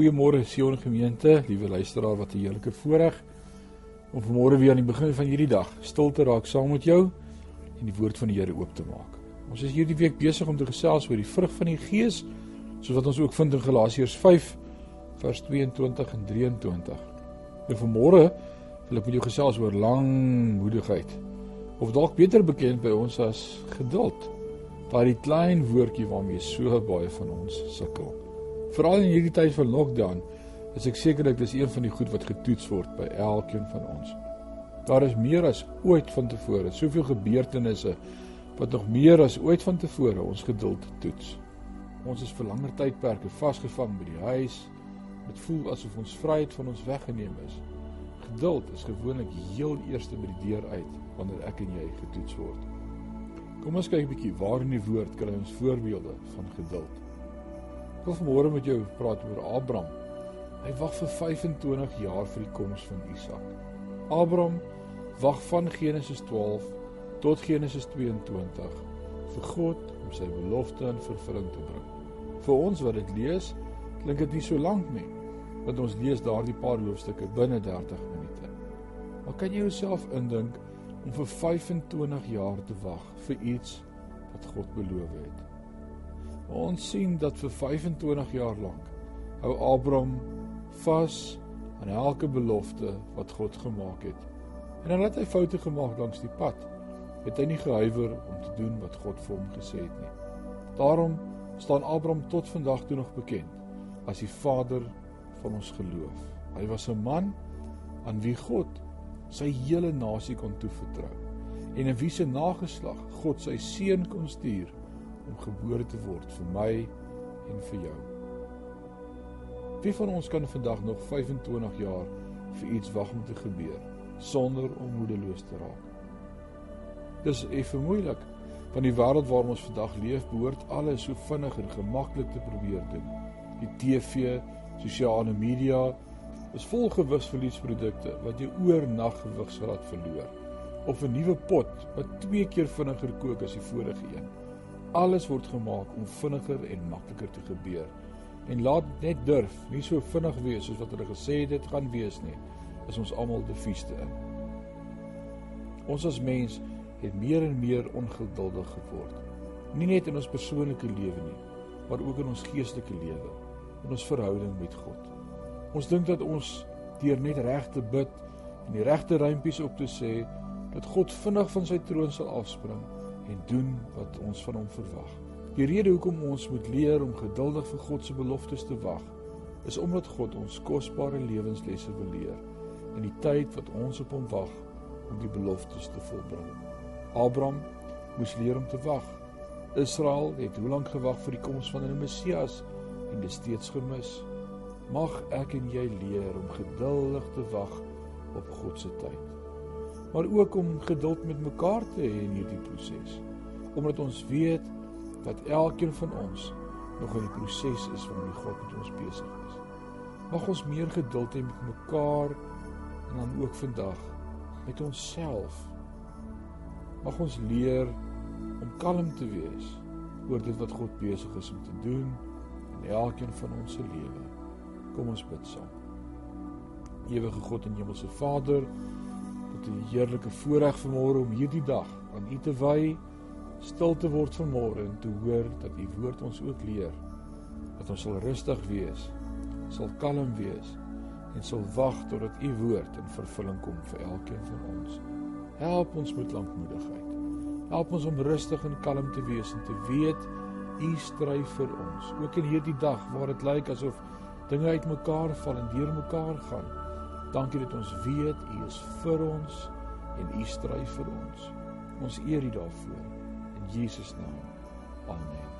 Goeiemôre Sion gemeente, liewe luisteraar, wat 'n heerlike voorreg om vanmôre weer aan die begin van hierdie dag stil te raak saam met jou en die woord van die Here oop te maak. Ons is hierdie week besig om te gesels oor die vrug van die Gees, soos wat ons ook vind in Galasiërs 5 vers 22 en 23. En vanmôre wil ek met jou gesels oor langmoedigheid of dalk beter bekend by ons as geduld. Daardie klein woordjie waarmee so baie van ons sukkel. Veral in hierdie tyd van lockdown is ek seker dit is een van die goed wat getoets word by elkeen van ons. Daar is meer as ooit van tevore, soveel gebeurtenisse wat nog meer as ooit van tevore ons geduld toets. Ons is vir langer tydperke vasgevang by die huis. Dit voel asof ons vryheid van ons weggeneem is. Geduld is gewoonlik heel eerste by die deur uit wanneer ek en jy getoets word. Kom ons kyk 'n bietjie waar in die woord kry ons voorbeelde van geduld. Ek wil vanmôre met jou praat oor Abraham. Hy wag vir 25 jaar vir die koms van Isak. Abraham wag van Genesis 12 tot Genesis 22 vir God om sy belofte in vervulling te bring. Vir ons wat dit lees, klink dit nie so lank nie, want ons lees daardie paar hoofstukke binne 30 minute. Maar kan jy jouself indink om vir 25 jaar te wag vir iets wat God beloof het? Ons sien dat vir 25 jaar lank hou Abraham vas aan elke belofte wat God gemaak het. En het hy foute gemaak langs die pad. Het hy nie gehuiwer om te doen wat God vir hom gesê het nie. Daarom staan Abraham tot vandag toe nog bekend as die vader van ons geloof. Hy was 'n man aan wie God sy hele nasie kon toevertrou en in wie se nageslag God sy seun kon stuur om gebore te word vir my en vir jou. Wie van ons kan vandag nog 25 jaar vir iets wag om te gebeur sonder om moedeloos te raak? Dis effe moeilik want die wêreld waarin ons vandag leef behoort alles so vinnig en gemaklik te probeer doen. Die TV, sosiale media is vol gewigverliesprodukte wat jou oornag gewig sal laat verloor of 'n nuwe pot wat twee keer vinniger kook as die vorige een. Alles word gemaak om vinniger en makliker te gebeur. En laat net durf, nie so vinnig wees soos wat hulle gesê het dit gaan wees nie. Is ons almal defieste in. Ons as mens het meer en meer ongeduldig geword. Nie net in ons persoonlike lewe nie, maar ook in ons geestelike lewe, in ons verhouding met God. Ons dink dat ons deur net reg te bid en die regte rympies op te sê, dat God vinnig van sy troon sal afspring en doen wat ons van hom verwag. Die rede hoekom ons moet leer om geduldig vir God se beloftes te wag, is omdat God ons kosbare lewenslesse wil leer in die tyd wat ons op hom wag om die beloftes te volbring. Abraham moes leer om te wag. Israel het hoe lank gewag vir die koms van 'n Messias en dit steeds gemis. Mag ek en jy leer om geduldig te wag op God se tyd maar ook om geduld met mekaar te hê in hierdie proses. Omdat ons weet dat elkeen van ons nog in die proses is waarin God met ons besig is. Mag ons meer geduld hê met mekaar en dan ook vandag met onsself. Mag ons leer om kalm te wees oor dit wat God besig is om te doen in elkeen van ons se lewe. Kom ons bid saam. Ewige God en Hemelse Vader, Dit is 'n heerlike voorreg vanmôre om hierdie dag aan U te wy, stil te word vanmôre en te hoor dat U woord ons ook leer dat ons sal rustig wees, sal kalm wees en sal wag totdat U woord in vervulling kom vir elkeen van ons. Help ons met lankmoedigheid. Help ons om rustig en kalm te wees en te weet U stry vir ons, ook in hierdie dag waar dit lyk asof dinge uitmekaar val en weer mekaar gaan. Dankie dat ons weet U is vir ons en U stry vir ons. Ons eer U daarvoor in Jesus naam. Amen.